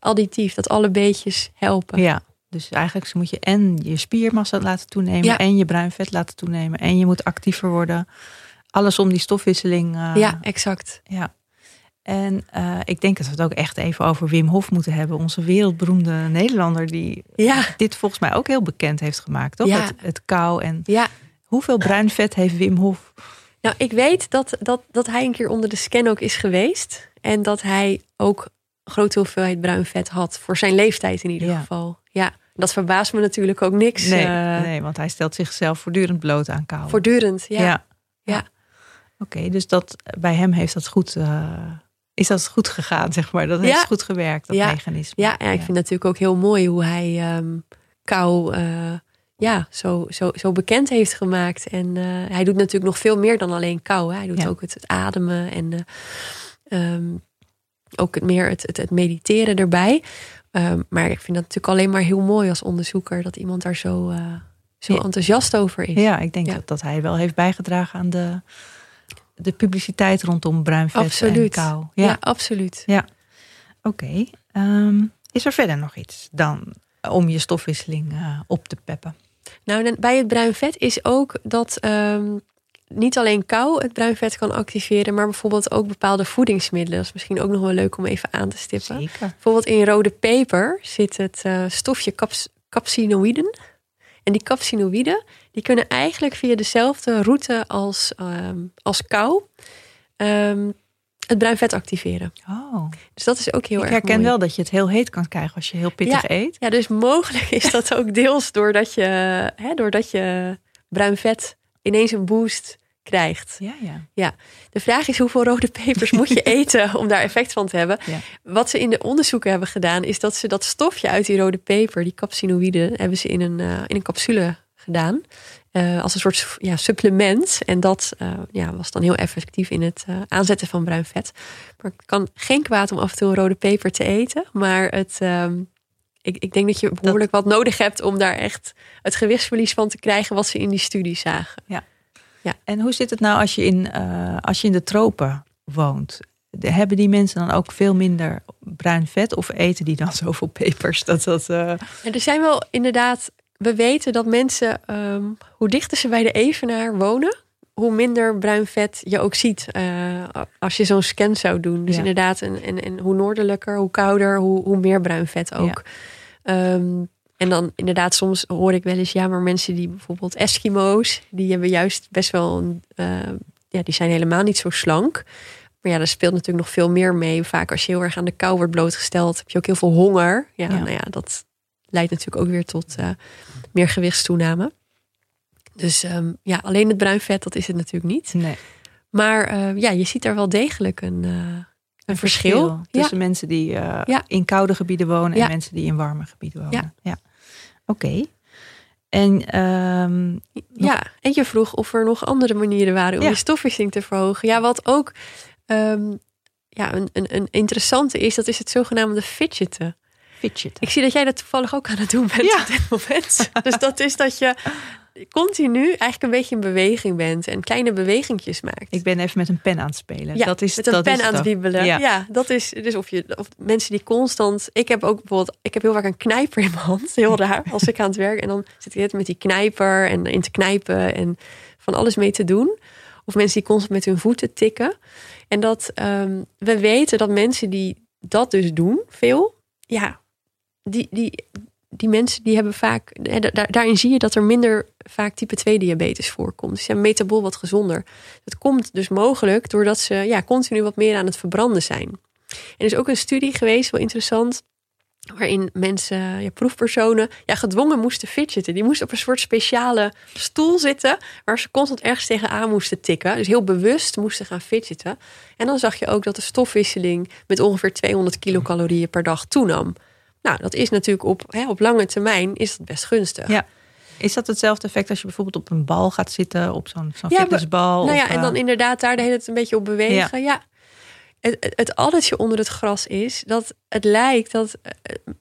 additief, dat alle beetjes helpen. Ja, dus eigenlijk moet je en je spiermassa laten toenemen Ja. en je bruin vet laten toenemen en je moet actiever worden. Alles om die stofwisseling. eh, Ja, exact. ja. En eh, ik denk dat we het ook echt even over Wim Hof moeten hebben. Onze wereldberoemde Nederlander die Ja, dit volgens mij ook heel bekend heeft gemaakt. Toch? Ja. Het, het kou en ja. hoeveel bruin vet heeft Wim Hof? Nou, ik weet dat, dat, dat hij een keer onder de scan ook is geweest. En dat hij ook grote hoeveelheid bruin vet had. Voor zijn leeftijd in ieder Ja. geval. Ja, dat verbaast me natuurlijk ook niks. Nee, eh, nee, want hij stelt zichzelf voortdurend bloot aan kou. Voortdurend, ja. Ja. Ja. Oké, dus dat bij hem heeft dat goed, eh, is dat goed gegaan, zeg maar. Dat heeft goed gewerkt, dat mechanisme. Ja, en ik vind natuurlijk ook heel mooi hoe hij ehm, kou eh, ja, zo, zo, zo bekend heeft gemaakt. En hij doet natuurlijk nog veel meer dan alleen kou. Hè. Hij doet ook het, het ademen en eh, ehm, ook het meer het, het, het mediteren erbij. Ehm, maar ik vind dat natuurlijk alleen maar heel mooi als onderzoeker dat iemand daar zo, eh, zo Ja. enthousiast over is. Ja, ik denk Ja. Dat, dat hij wel heeft bijgedragen aan de, de publiciteit rondom bruin vet en Absoluut. kou. Ja, Ja, absoluut. oké. Ehm, is er verder nog iets dan om je stofwisseling eh, op te peppen? Nou, bij het bruin vet is ook dat ehm, niet alleen kou het bruin vet kan activeren, maar bijvoorbeeld ook bepaalde voedingsmiddelen. Dat is misschien ook nog wel leuk om even aan te stippen. Zeker. Bijvoorbeeld in rode peper zit het eh, stofje caps capsinoïden. En die capsinoïden die kunnen eigenlijk via dezelfde route als, ehm, als kou ehm, het bruin vet activeren. Oh, Dus dat is ook heel ik erg herken mooi. wel dat je het heel heet kan krijgen als je heel pittig eet. Ja, dus mogelijk is dat ook deels doordat je, hè, doordat je bruin vet ineens een boost krijgt. Ja, ja. De vraag is hoeveel rode pepers moet je eten om daar effect van te hebben. Ja. Wat ze in de onderzoeken hebben gedaan, is dat ze dat stofje uit die rode peper, die capsinoïden, hebben ze in een, eh, in een capsule gedaan. eh, als een soort ja, supplement. En dat eh, ja, was dan heel effectief in het aanzetten van bruin vet. Maar het kan geen kwaad om af en toe een rode peper te eten. Maar het, ehm, ik, ik denk dat je behoorlijk wat nodig hebt om daar echt het gewichtsverlies van te krijgen wat ze in die studie zagen. En hoe zit het nou als je in, eh, als je in de tropen woont? De- hebben die mensen dan ook veel minder bruin vet of eten die dan zoveel pepers? Dat dat, eh, er zijn wel inderdaad, we weten dat mensen, ehm, hoe dichter ze bij de evenaar wonen, hoe minder bruin vet je ook ziet eh, als je zo'n scan zou doen. Dus Ja. inderdaad, en, en, en hoe noordelijker, hoe kouder, hoe, hoe meer bruin vet ook. Ehm, en dan inderdaad, soms hoor ik wel eens, ja, maar mensen die bijvoorbeeld Eskimo's, die hebben juist best wel een, eh, ja, die zijn helemaal niet zo slank. Maar ja, daar speelt natuurlijk nog veel meer mee. Vaak als je heel erg aan de kou wordt blootgesteld, heb je ook heel veel honger. Ja, Ja. nou ja, dat leidt natuurlijk ook weer tot eh, meer gewichtstoename. Dus ehm, ja, alleen het bruin vet, dat is het natuurlijk niet. nee, Maar eh, ja, je ziet daar wel degelijk een, eh, een verschil. Tussen mensen die eh, Ja. in koude gebieden wonen Ja. en mensen die in warme gebieden wonen. Ja. Oké. En ehm, ja, en je vroeg of er nog andere manieren waren om je stofwisseling te verhogen. Ja, wat ook ehm, ja, een, een, een interessante is, dat is het zogenaamde fidgeten. Ik zie dat jij dat toevallig ook aan het doen bent Ja. op dit moment. dus dat is dat je continu eigenlijk een beetje in beweging bent en kleine bewegingjes maakt. Ik ben even met een pen aan het spelen. Ja, dat is, met een dat pen is aan het wiebelen. Ja. Ja. dat is dus of je of mensen die constant. Ik heb ook bijvoorbeeld, ik heb heel vaak een knijper in mijn hand, heel raar, als ik aan het werk en dan zit ik met die knijper en in te knijpen en van alles mee te doen. Of mensen die constant met hun voeten tikken. En dat ehm, we weten dat mensen die dat dus doen, veel, ja, die, die, die mensen die hebben vaak, daarin zie je dat er minder vaak type 2 diabetes voorkomt. Ze zijn metabool wat gezonder. Dat komt dus mogelijk doordat ze ja, continu wat meer aan het verbranden zijn. En er is ook een studie geweest, wel interessant, waarin mensen, ja, proefpersonen, ja, gedwongen moesten fidgeten. Die moesten op een soort speciale stoel zitten, waar ze constant ergens tegenaan moesten tikken. Dus heel bewust moesten gaan fidgeten. En dan zag je ook dat de stofwisseling met ongeveer 200 kilocalorieën per dag toenam. Nou, dat is natuurlijk op, hè, op lange termijn is dat best gunstig. Ja. Is dat hetzelfde effect als je bijvoorbeeld op een bal gaat zitten, op zo'n zo'n Ja, fitnessbal? Nou ja, of, en dan eh, inderdaad daar de hele tijd een beetje op bewegen. Ja. Het, het, het addertje onder het gras is dat het lijkt dat eh,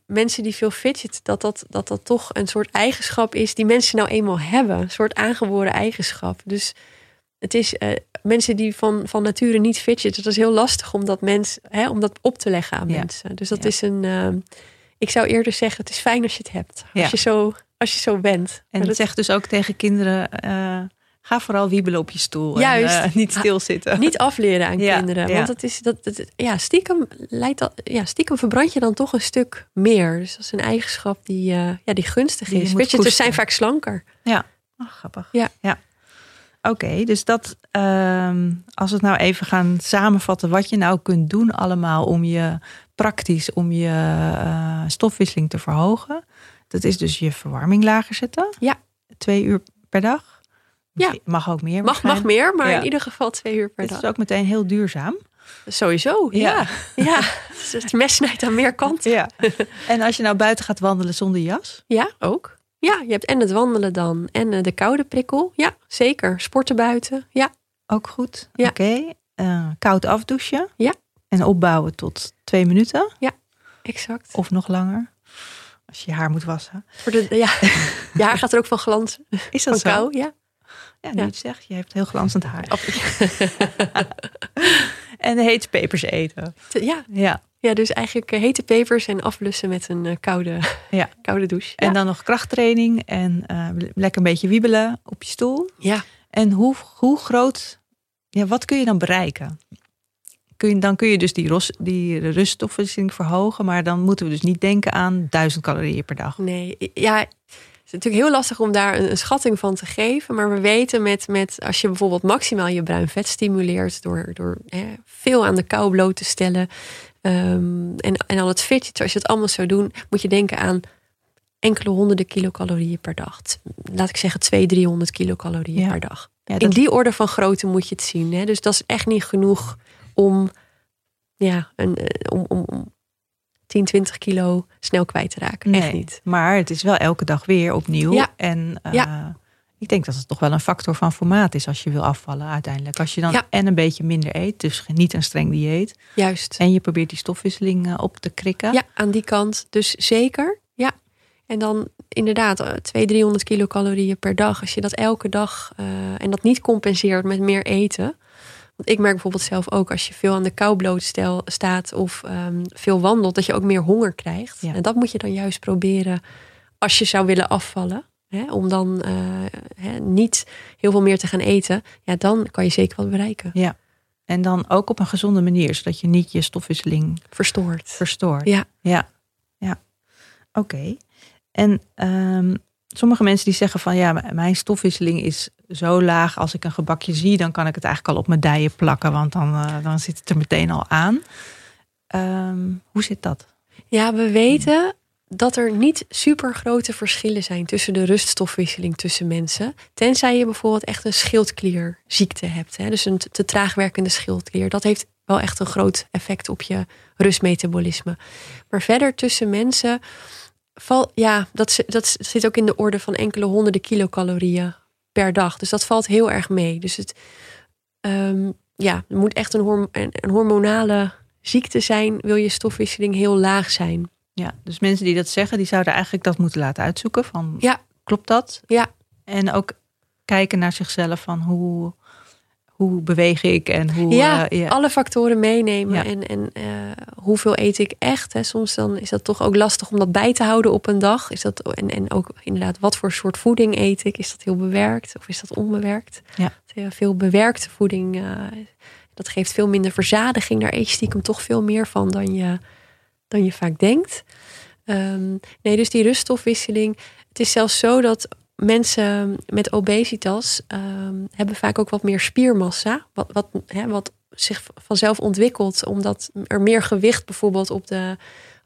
mensen die veel fidget, dat dat, dat dat toch een soort eigenschap is die mensen nou eenmaal hebben. Een soort aangeboren eigenschap. Dus het is eh, mensen die van, van nature niet fidgeten. Dat is heel lastig om dat, mens, hè, om dat op te leggen aan Ja. mensen. Dus dat Ja. is een. eh, ik zou eerder zeggen, het is fijn als je het hebt. Als, Ja. je, zo, als je zo bent. En dat- zegt dus ook tegen kinderen: eh, ga vooral wiebelen op je stoel. Juist. En, eh, niet stilzitten. niet afleren aan Ja, kinderen. ja. Want het is dat, dat, ja, stiekem leidt dat, ja, stiekem verbrand je dan toch een stuk meer. Dus dat is een eigenschap die, eh, ja, die gunstig Die is. moet Weet je, het zijn vaak slanker. Oh, grappig. Ja. ja. Oké, dus dat, ehm, als we het nou even gaan samenvatten, wat je nou kunt doen allemaal om je praktisch, om je eh, stofwisseling te verhogen. Dat is dus je verwarming lager zetten. Ja. Twee uur per dag. Ja. Mag ook meer. Mag, mag meer, maar Ja. in ieder geval twee uur per Het dag. is ook meteen heel duurzaam. Sowieso, ja. Ja. ja. Dus het mes snijdt aan meer kanten. Ja. en als je nou buiten gaat wandelen zonder jas. Ja, ook. Ja, je hebt en het wandelen dan en eh, de koude prikkel. Ja, zeker. Sporten buiten. Ja, Ook goed. Ja. Oké. Eh, koud afdouchen. Ja. En opbouwen tot twee minuten. exact. Of nog langer. Als je je haar moet wassen. Voor de, ja. je haar gaat er ook van glanzen. Is Van dat zo? kou, ja. Ja, nu Ja. zegt. Je hebt heel glanzend haar. Of- En hete pepers eten. ja. Ja. ja, dus eigenlijk eh, hete pepers en afblussen met een eh, koude, Ja. koude douche. En ja. dan nog krachttraining. En eh, lekker een beetje wiebelen op je stoel. ja. En hoe, hoe groot... Ja, wat kun je dan bereiken? Kun je, dan kun je dus die, ros, die ruststofwisseling verhogen. Maar dan moeten we dus niet denken aan 1000 calorieën per dag. Nee, ja, het is natuurlijk heel lastig om daar een, een schatting van te geven. Maar we weten met, met als je bijvoorbeeld maximaal je bruin vet stimuleert door, door hè, veel aan de kou bloot te stellen. ehm, en, en al het fidget, als je het allemaal zou doen, moet je denken aan enkele honderden kilocalorieën per dag. Laat ik zeggen 200, 300 kilocalorieën Ja. per dag. Ja, In die orde van grootte moet je het zien. Hè? Dus dat is echt niet genoeg om, ja, een, eh, om, om, om 10, 20 kilo snel kwijt te raken. Echt Nee. niet. Maar het is wel elke dag weer opnieuw. Ja. En eh, Ja. ik denk dat het toch wel een factor van formaat is als je wil afvallen uiteindelijk. Als je dan Ja. en een beetje minder eet, dus niet een streng dieet. Juist. En je probeert die stofwisseling eh, op te krikken. Ja, aan die kant. Dus zeker. Ja. En dan inderdaad, 200, 300 kilocalorieën per dag. Als je dat elke dag en dat niet compenseert met meer eten. Want ik merk bijvoorbeeld zelf ook als je veel aan de kou bloot stel- staat of ehm, veel wandelt, dat je ook meer honger krijgt. Ja. En dat moet je dan juist proberen als je zou willen afvallen. Hè, om dan eh, hè, niet heel veel meer te gaan eten. Ja, dan kan je zeker wat bereiken. En dan ook op een gezonde manier, zodat je niet je stofwisseling Verstoord. verstoort. Ja. Ja, ja. Oké. En ehm, sommige mensen die zeggen van ja, mijn stofwisseling is zo laag. Als ik een gebakje zie, dan kan ik het eigenlijk al op mijn dijen plakken, want dan, eh, dan zit het er meteen al aan. Ehm, hoe zit dat? Ja, we weten dat er niet super grote verschillen zijn tussen de ruststofwisseling tussen mensen. Tenzij je bijvoorbeeld echt een schildklierziekte hebt. Hè? Dus een te traag werkende schildklier. Dat heeft wel echt een groot effect op je rustmetabolisme. Maar verder tussen mensen val, ja, dat, dat zit ook in de orde van enkele honderden kilocalorieën per dag. Dus dat valt heel erg mee. Dus het, ehm, ja, er moet echt een, horm- een, een hormonale ziekte zijn, wil je stofwisseling heel laag zijn. Ja, dus mensen die dat zeggen, die zouden eigenlijk dat moeten laten uitzoeken. Van, Ja. Klopt dat? Ja. En ook kijken naar zichzelf van hoe, hoe beweeg ik en hoe... ja, eh, ja. alle factoren meenemen. Ja. En, en eh, hoeveel eet ik echt? Hè? Soms dan is dat toch ook lastig om dat bij te houden op een dag. Is dat, en, en ook inderdaad, wat voor soort voeding eet ik? Is dat heel bewerkt of is dat onbewerkt? Ja. Veel bewerkte voeding, eh, dat geeft veel minder verzadiging. Daar eet je stiekem toch veel meer van dan je, dan je vaak denkt. Ehm, nee, dus die ruststofwisseling. Het is zelfs zo dat mensen met obesitas ehm, hebben vaak ook wat meer spiermassa. Wat, wat, hè, wat zich vanzelf ontwikkelt, omdat er meer gewicht bijvoorbeeld op de,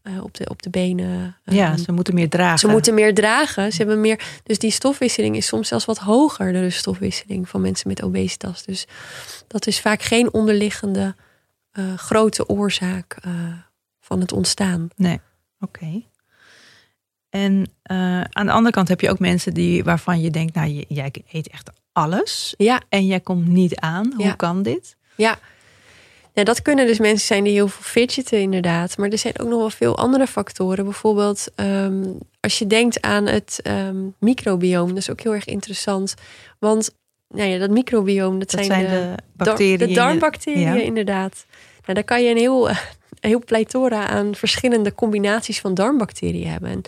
eh, op de, op de benen. ja, ehm, ze moeten meer dragen. ze moeten meer dragen. Ze hebben meer. Dus die stofwisseling is soms zelfs wat hoger, de ruststofwisseling van mensen met obesitas. Dus dat is vaak geen onderliggende eh, grote oorzaak eh, van het ontstaan. Oké. En eh, aan de andere kant heb je ook mensen die, waarvan je denkt, nou, je- jij eet echt alles Ja, en jij komt niet aan. Hoe Ja. kan dit? ja. Ja, dat kunnen dus mensen zijn die heel veel fidgeten, inderdaad. Maar er zijn ook nog wel veel andere factoren. Bijvoorbeeld, ehm, als je denkt aan het microbioom, dat is ook heel erg interessant. Want nou ja, dat microbioom, dat, Dat zijn, zijn de, de bacteriën. de darmbacteriën ja. inderdaad. Nou, daar kan je een heel, heel pleitora aan verschillende combinaties van darmbacteriën hebben. En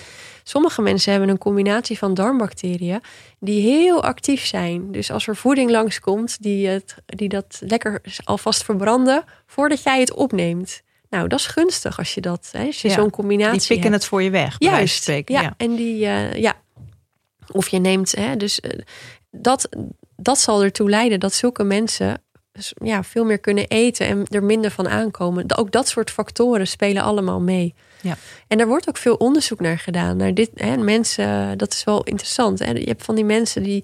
sommige mensen hebben een combinatie van darmbacteriën die heel actief zijn. Dus als er voeding langskomt, die, het, die dat lekker alvast verbranden voordat jij het opneemt. Nou, dat is gunstig als je dat, hè, als je Ja, zo'n combinatie Die pikken hebt. het voor je weg, Juist, spreken. ja, Ja. En die, eh, ja. Of je neemt, hè, dus eh, dat, dat zal ertoe leiden dat zulke mensen ja, veel meer kunnen eten en er minder van aankomen. Ook dat soort factoren spelen allemaal mee. Ja. En er wordt ook veel onderzoek naar gedaan. Naar dit, hè, mensen, dat is wel interessant. Hè. Je hebt van die mensen die,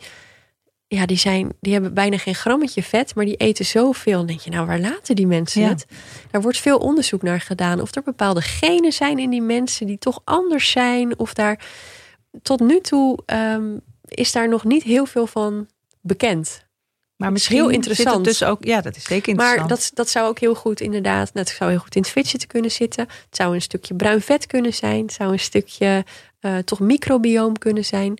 ja, die, zijn, die hebben bijna geen grammetje vet, maar die eten zoveel. Dan denk je, nou, waar laten die mensen Ja. het? Daar wordt veel onderzoek naar gedaan. Of er bepaalde genen zijn in die mensen die toch anders zijn. Of daar tot nu toe ehm, is daar nog niet heel veel van bekend. Maar is misschien heel zit interessant. het dus ook, ja, dat is zeker interessant. Maar dat, dat zou ook heel goed inderdaad, dat zou heel goed in het fidget kunnen zitten. Het zou een stukje bruin vet kunnen zijn. Het zou een stukje eh, toch microbioom kunnen zijn.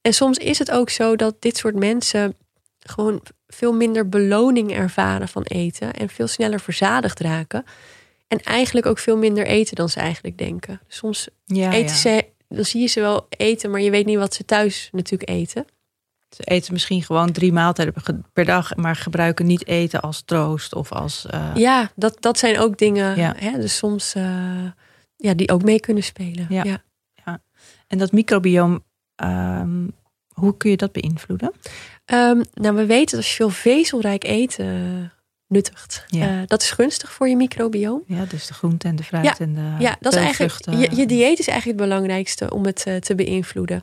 En soms is het ook zo dat dit soort mensen gewoon veel minder beloning ervaren van eten. En veel sneller verzadigd raken. En eigenlijk ook veel minder eten dan ze eigenlijk denken. Soms ja, eten ja. ze, dan zie je ze wel eten, maar je weet niet wat ze thuis natuurlijk eten. Ze eten misschien gewoon drie maaltijden per- dag, maar gebruiken niet eten als troost of als. eh, Ja, dat, dat zijn ook dingen. Ja. Hè, dus soms eh, ja, die ook mee kunnen spelen. Ja. Ja. En dat microbioom, ehm, hoe kun je dat beïnvloeden? Ehm, nou, we weten dat als je veel vezelrijk eten nuttigt, Ja. eh, dat is gunstig voor je microbioom. Ja, dus de groente en de fruit Ja, en de ja, dat is eigenlijk je, je dieet is eigenlijk het belangrijkste om het te beïnvloeden.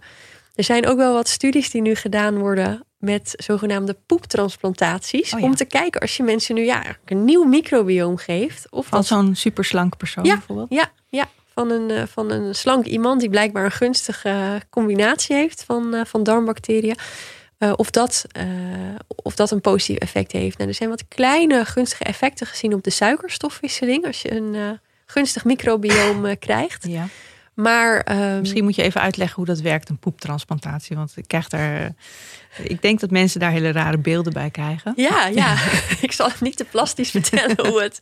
Er zijn ook wel wat studies die nu gedaan worden met zogenaamde poeptransplantaties. Oh ja. Om te kijken als je mensen nu ja, een nieuw microbioom geeft. Of Van dat zo'n superslank persoon Ja. bijvoorbeeld. Ja, ja van, een, eh, van een slank iemand die blijkbaar een gunstige combinatie heeft van, eh, van darmbacteriën. Eh, of, dat, of dat een positief effect heeft. Nou, er zijn wat kleine gunstige effecten gezien op de suikerstofwisseling. Als je een gunstig microbioom eh, krijgt. Ja. Maar ehm, Misschien moet je even uitleggen hoe dat werkt, een poeptransplantatie. Want ik krijg daar. Ik denk dat mensen daar hele rare beelden bij krijgen. Ja, ja. ik zal het niet te plastisch vertellen hoe het.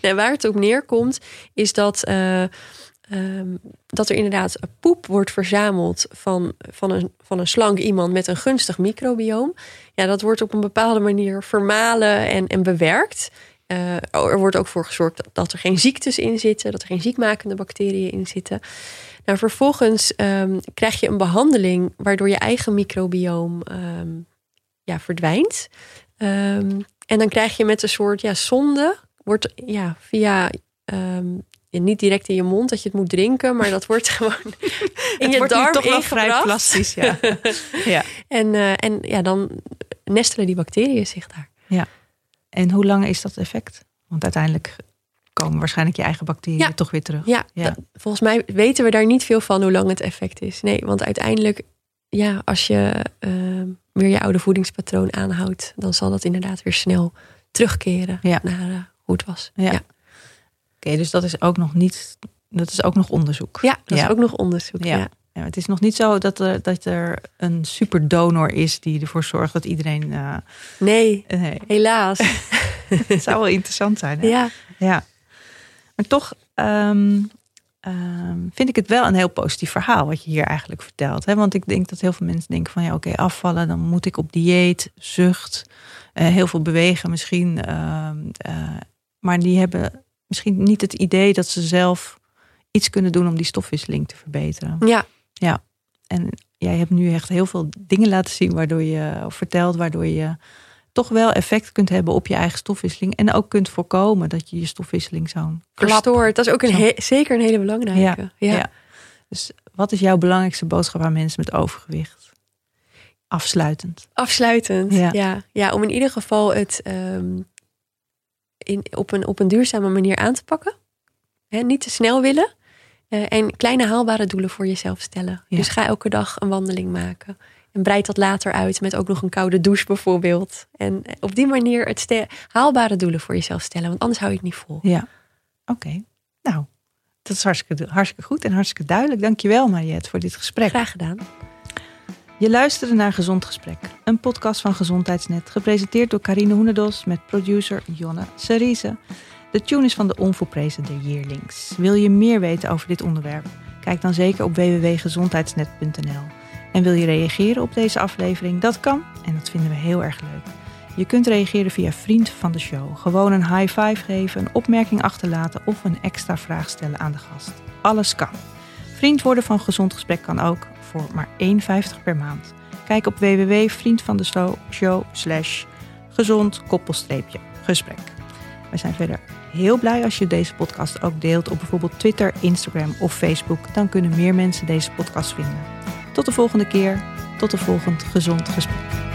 Nee, waar het op neerkomt, is dat, eh, ehm, dat er inderdaad poep wordt verzameld van, van, een, van een slank iemand met een gunstig microbioom. Ja, dat wordt op een bepaalde manier vermalen en, en bewerkt. Eh, er wordt ook voor gezorgd dat, dat er geen ziektes in zitten, dat er geen ziekmakende bacteriën in zitten. Nou, vervolgens ehm, krijg je een behandeling waardoor je eigen microbioom ehm, ja, verdwijnt. Ehm, en dan krijg je met een soort ja, zonde, wordt ja, via ja, niet direct in je mond dat je het moet drinken, maar dat wordt gewoon in het je wordt darm toch wel vrij ingebracht. plastisch. Ja. ja. En, eh, en ja, dan nestelen die bacteriën zich daar. En hoe lang is dat effect? Want uiteindelijk komen waarschijnlijk je eigen bacteriën Ja. toch weer terug. Ja, Ja. dat- volgens mij weten we daar niet veel van hoe lang het effect is. Nee, want uiteindelijk, ja, als je ehm, weer je oude voedingspatroon aanhoudt, dan zal dat inderdaad weer snel terugkeren Ja. naar eh, hoe het was. Ja. Oké, dus dat is ook nog niet. Dat is ook nog onderzoek. Ja, dat is ook nog onderzoek. Ja. Ja. Het is nog niet zo dat er, dat er een superdonor is die ervoor zorgt dat iedereen. eh, Nee, nee, helaas. het zou wel interessant zijn. Hè? ja. Ja. Maar toch ehm, ehm, vind ik het wel een heel positief verhaal wat je hier eigenlijk vertelt. Hè? Want ik denk dat heel veel mensen denken van ja, oké, afvallen, dan moet ik op dieet, zucht, eh, heel veel bewegen misschien. ehm, eh, maar die hebben misschien niet het idee dat ze zelf iets kunnen doen om die stofwisseling te verbeteren. ja. En jij hebt nu echt heel veel dingen laten zien waardoor je of verteld, waardoor je toch wel effect kunt hebben op je eigen stofwisseling. En ook kunt voorkomen dat je je stofwisseling zo'n klap. verstoord. Dat is ook een he- zeker een hele belangrijke. Ja. ja. Dus wat is jouw belangrijkste boodschap aan mensen met overgewicht? Afsluitend. Afsluitend. Ja. Ja. Ja. om in ieder geval het ehm, in, op, een, op een duurzame manier aan te pakken. Hè, niet te snel willen. Eh, en kleine haalbare doelen voor jezelf stellen. Ja. Dus ga elke dag een wandeling maken. En breid dat later uit met ook nog een koude douche bijvoorbeeld. En eh, op die manier het haalbare doelen voor jezelf stellen. Want anders hou je het niet vol. Ja. Oké. Nou, dat is hartstikke, hartstikke goed en hartstikke duidelijk. Dankjewel Mariette voor dit gesprek. Graag gedaan. Je luisterde naar Gezond Gesprek, een podcast van Gezondheidsnet, gepresenteerd door Carine Hoenedos met producer Jonne Cerise. De tune is van de onvolprezen de Yearlings. Wil je meer weten over dit onderwerp? Kijk dan zeker op www.gezondheidsnet.nl. En wil je reageren op deze aflevering? Dat kan en dat vinden we heel erg leuk. Je kunt reageren via Vriend van de Show. Gewoon een high five geven, een opmerking achterlaten of een extra vraag stellen aan de gast. Alles kan. Vriend worden van Gezond Gesprek kan ook voor maar 1,50 per maand. Kijk op www.vriendvandeshow slash gezond koppelstreepje gesprek. We zijn verder heel blij als je deze podcast ook deelt op bijvoorbeeld Twitter, Instagram of Facebook. Dan kunnen meer mensen deze podcast vinden. Tot de volgende keer. Tot de volgende gezond gesprek.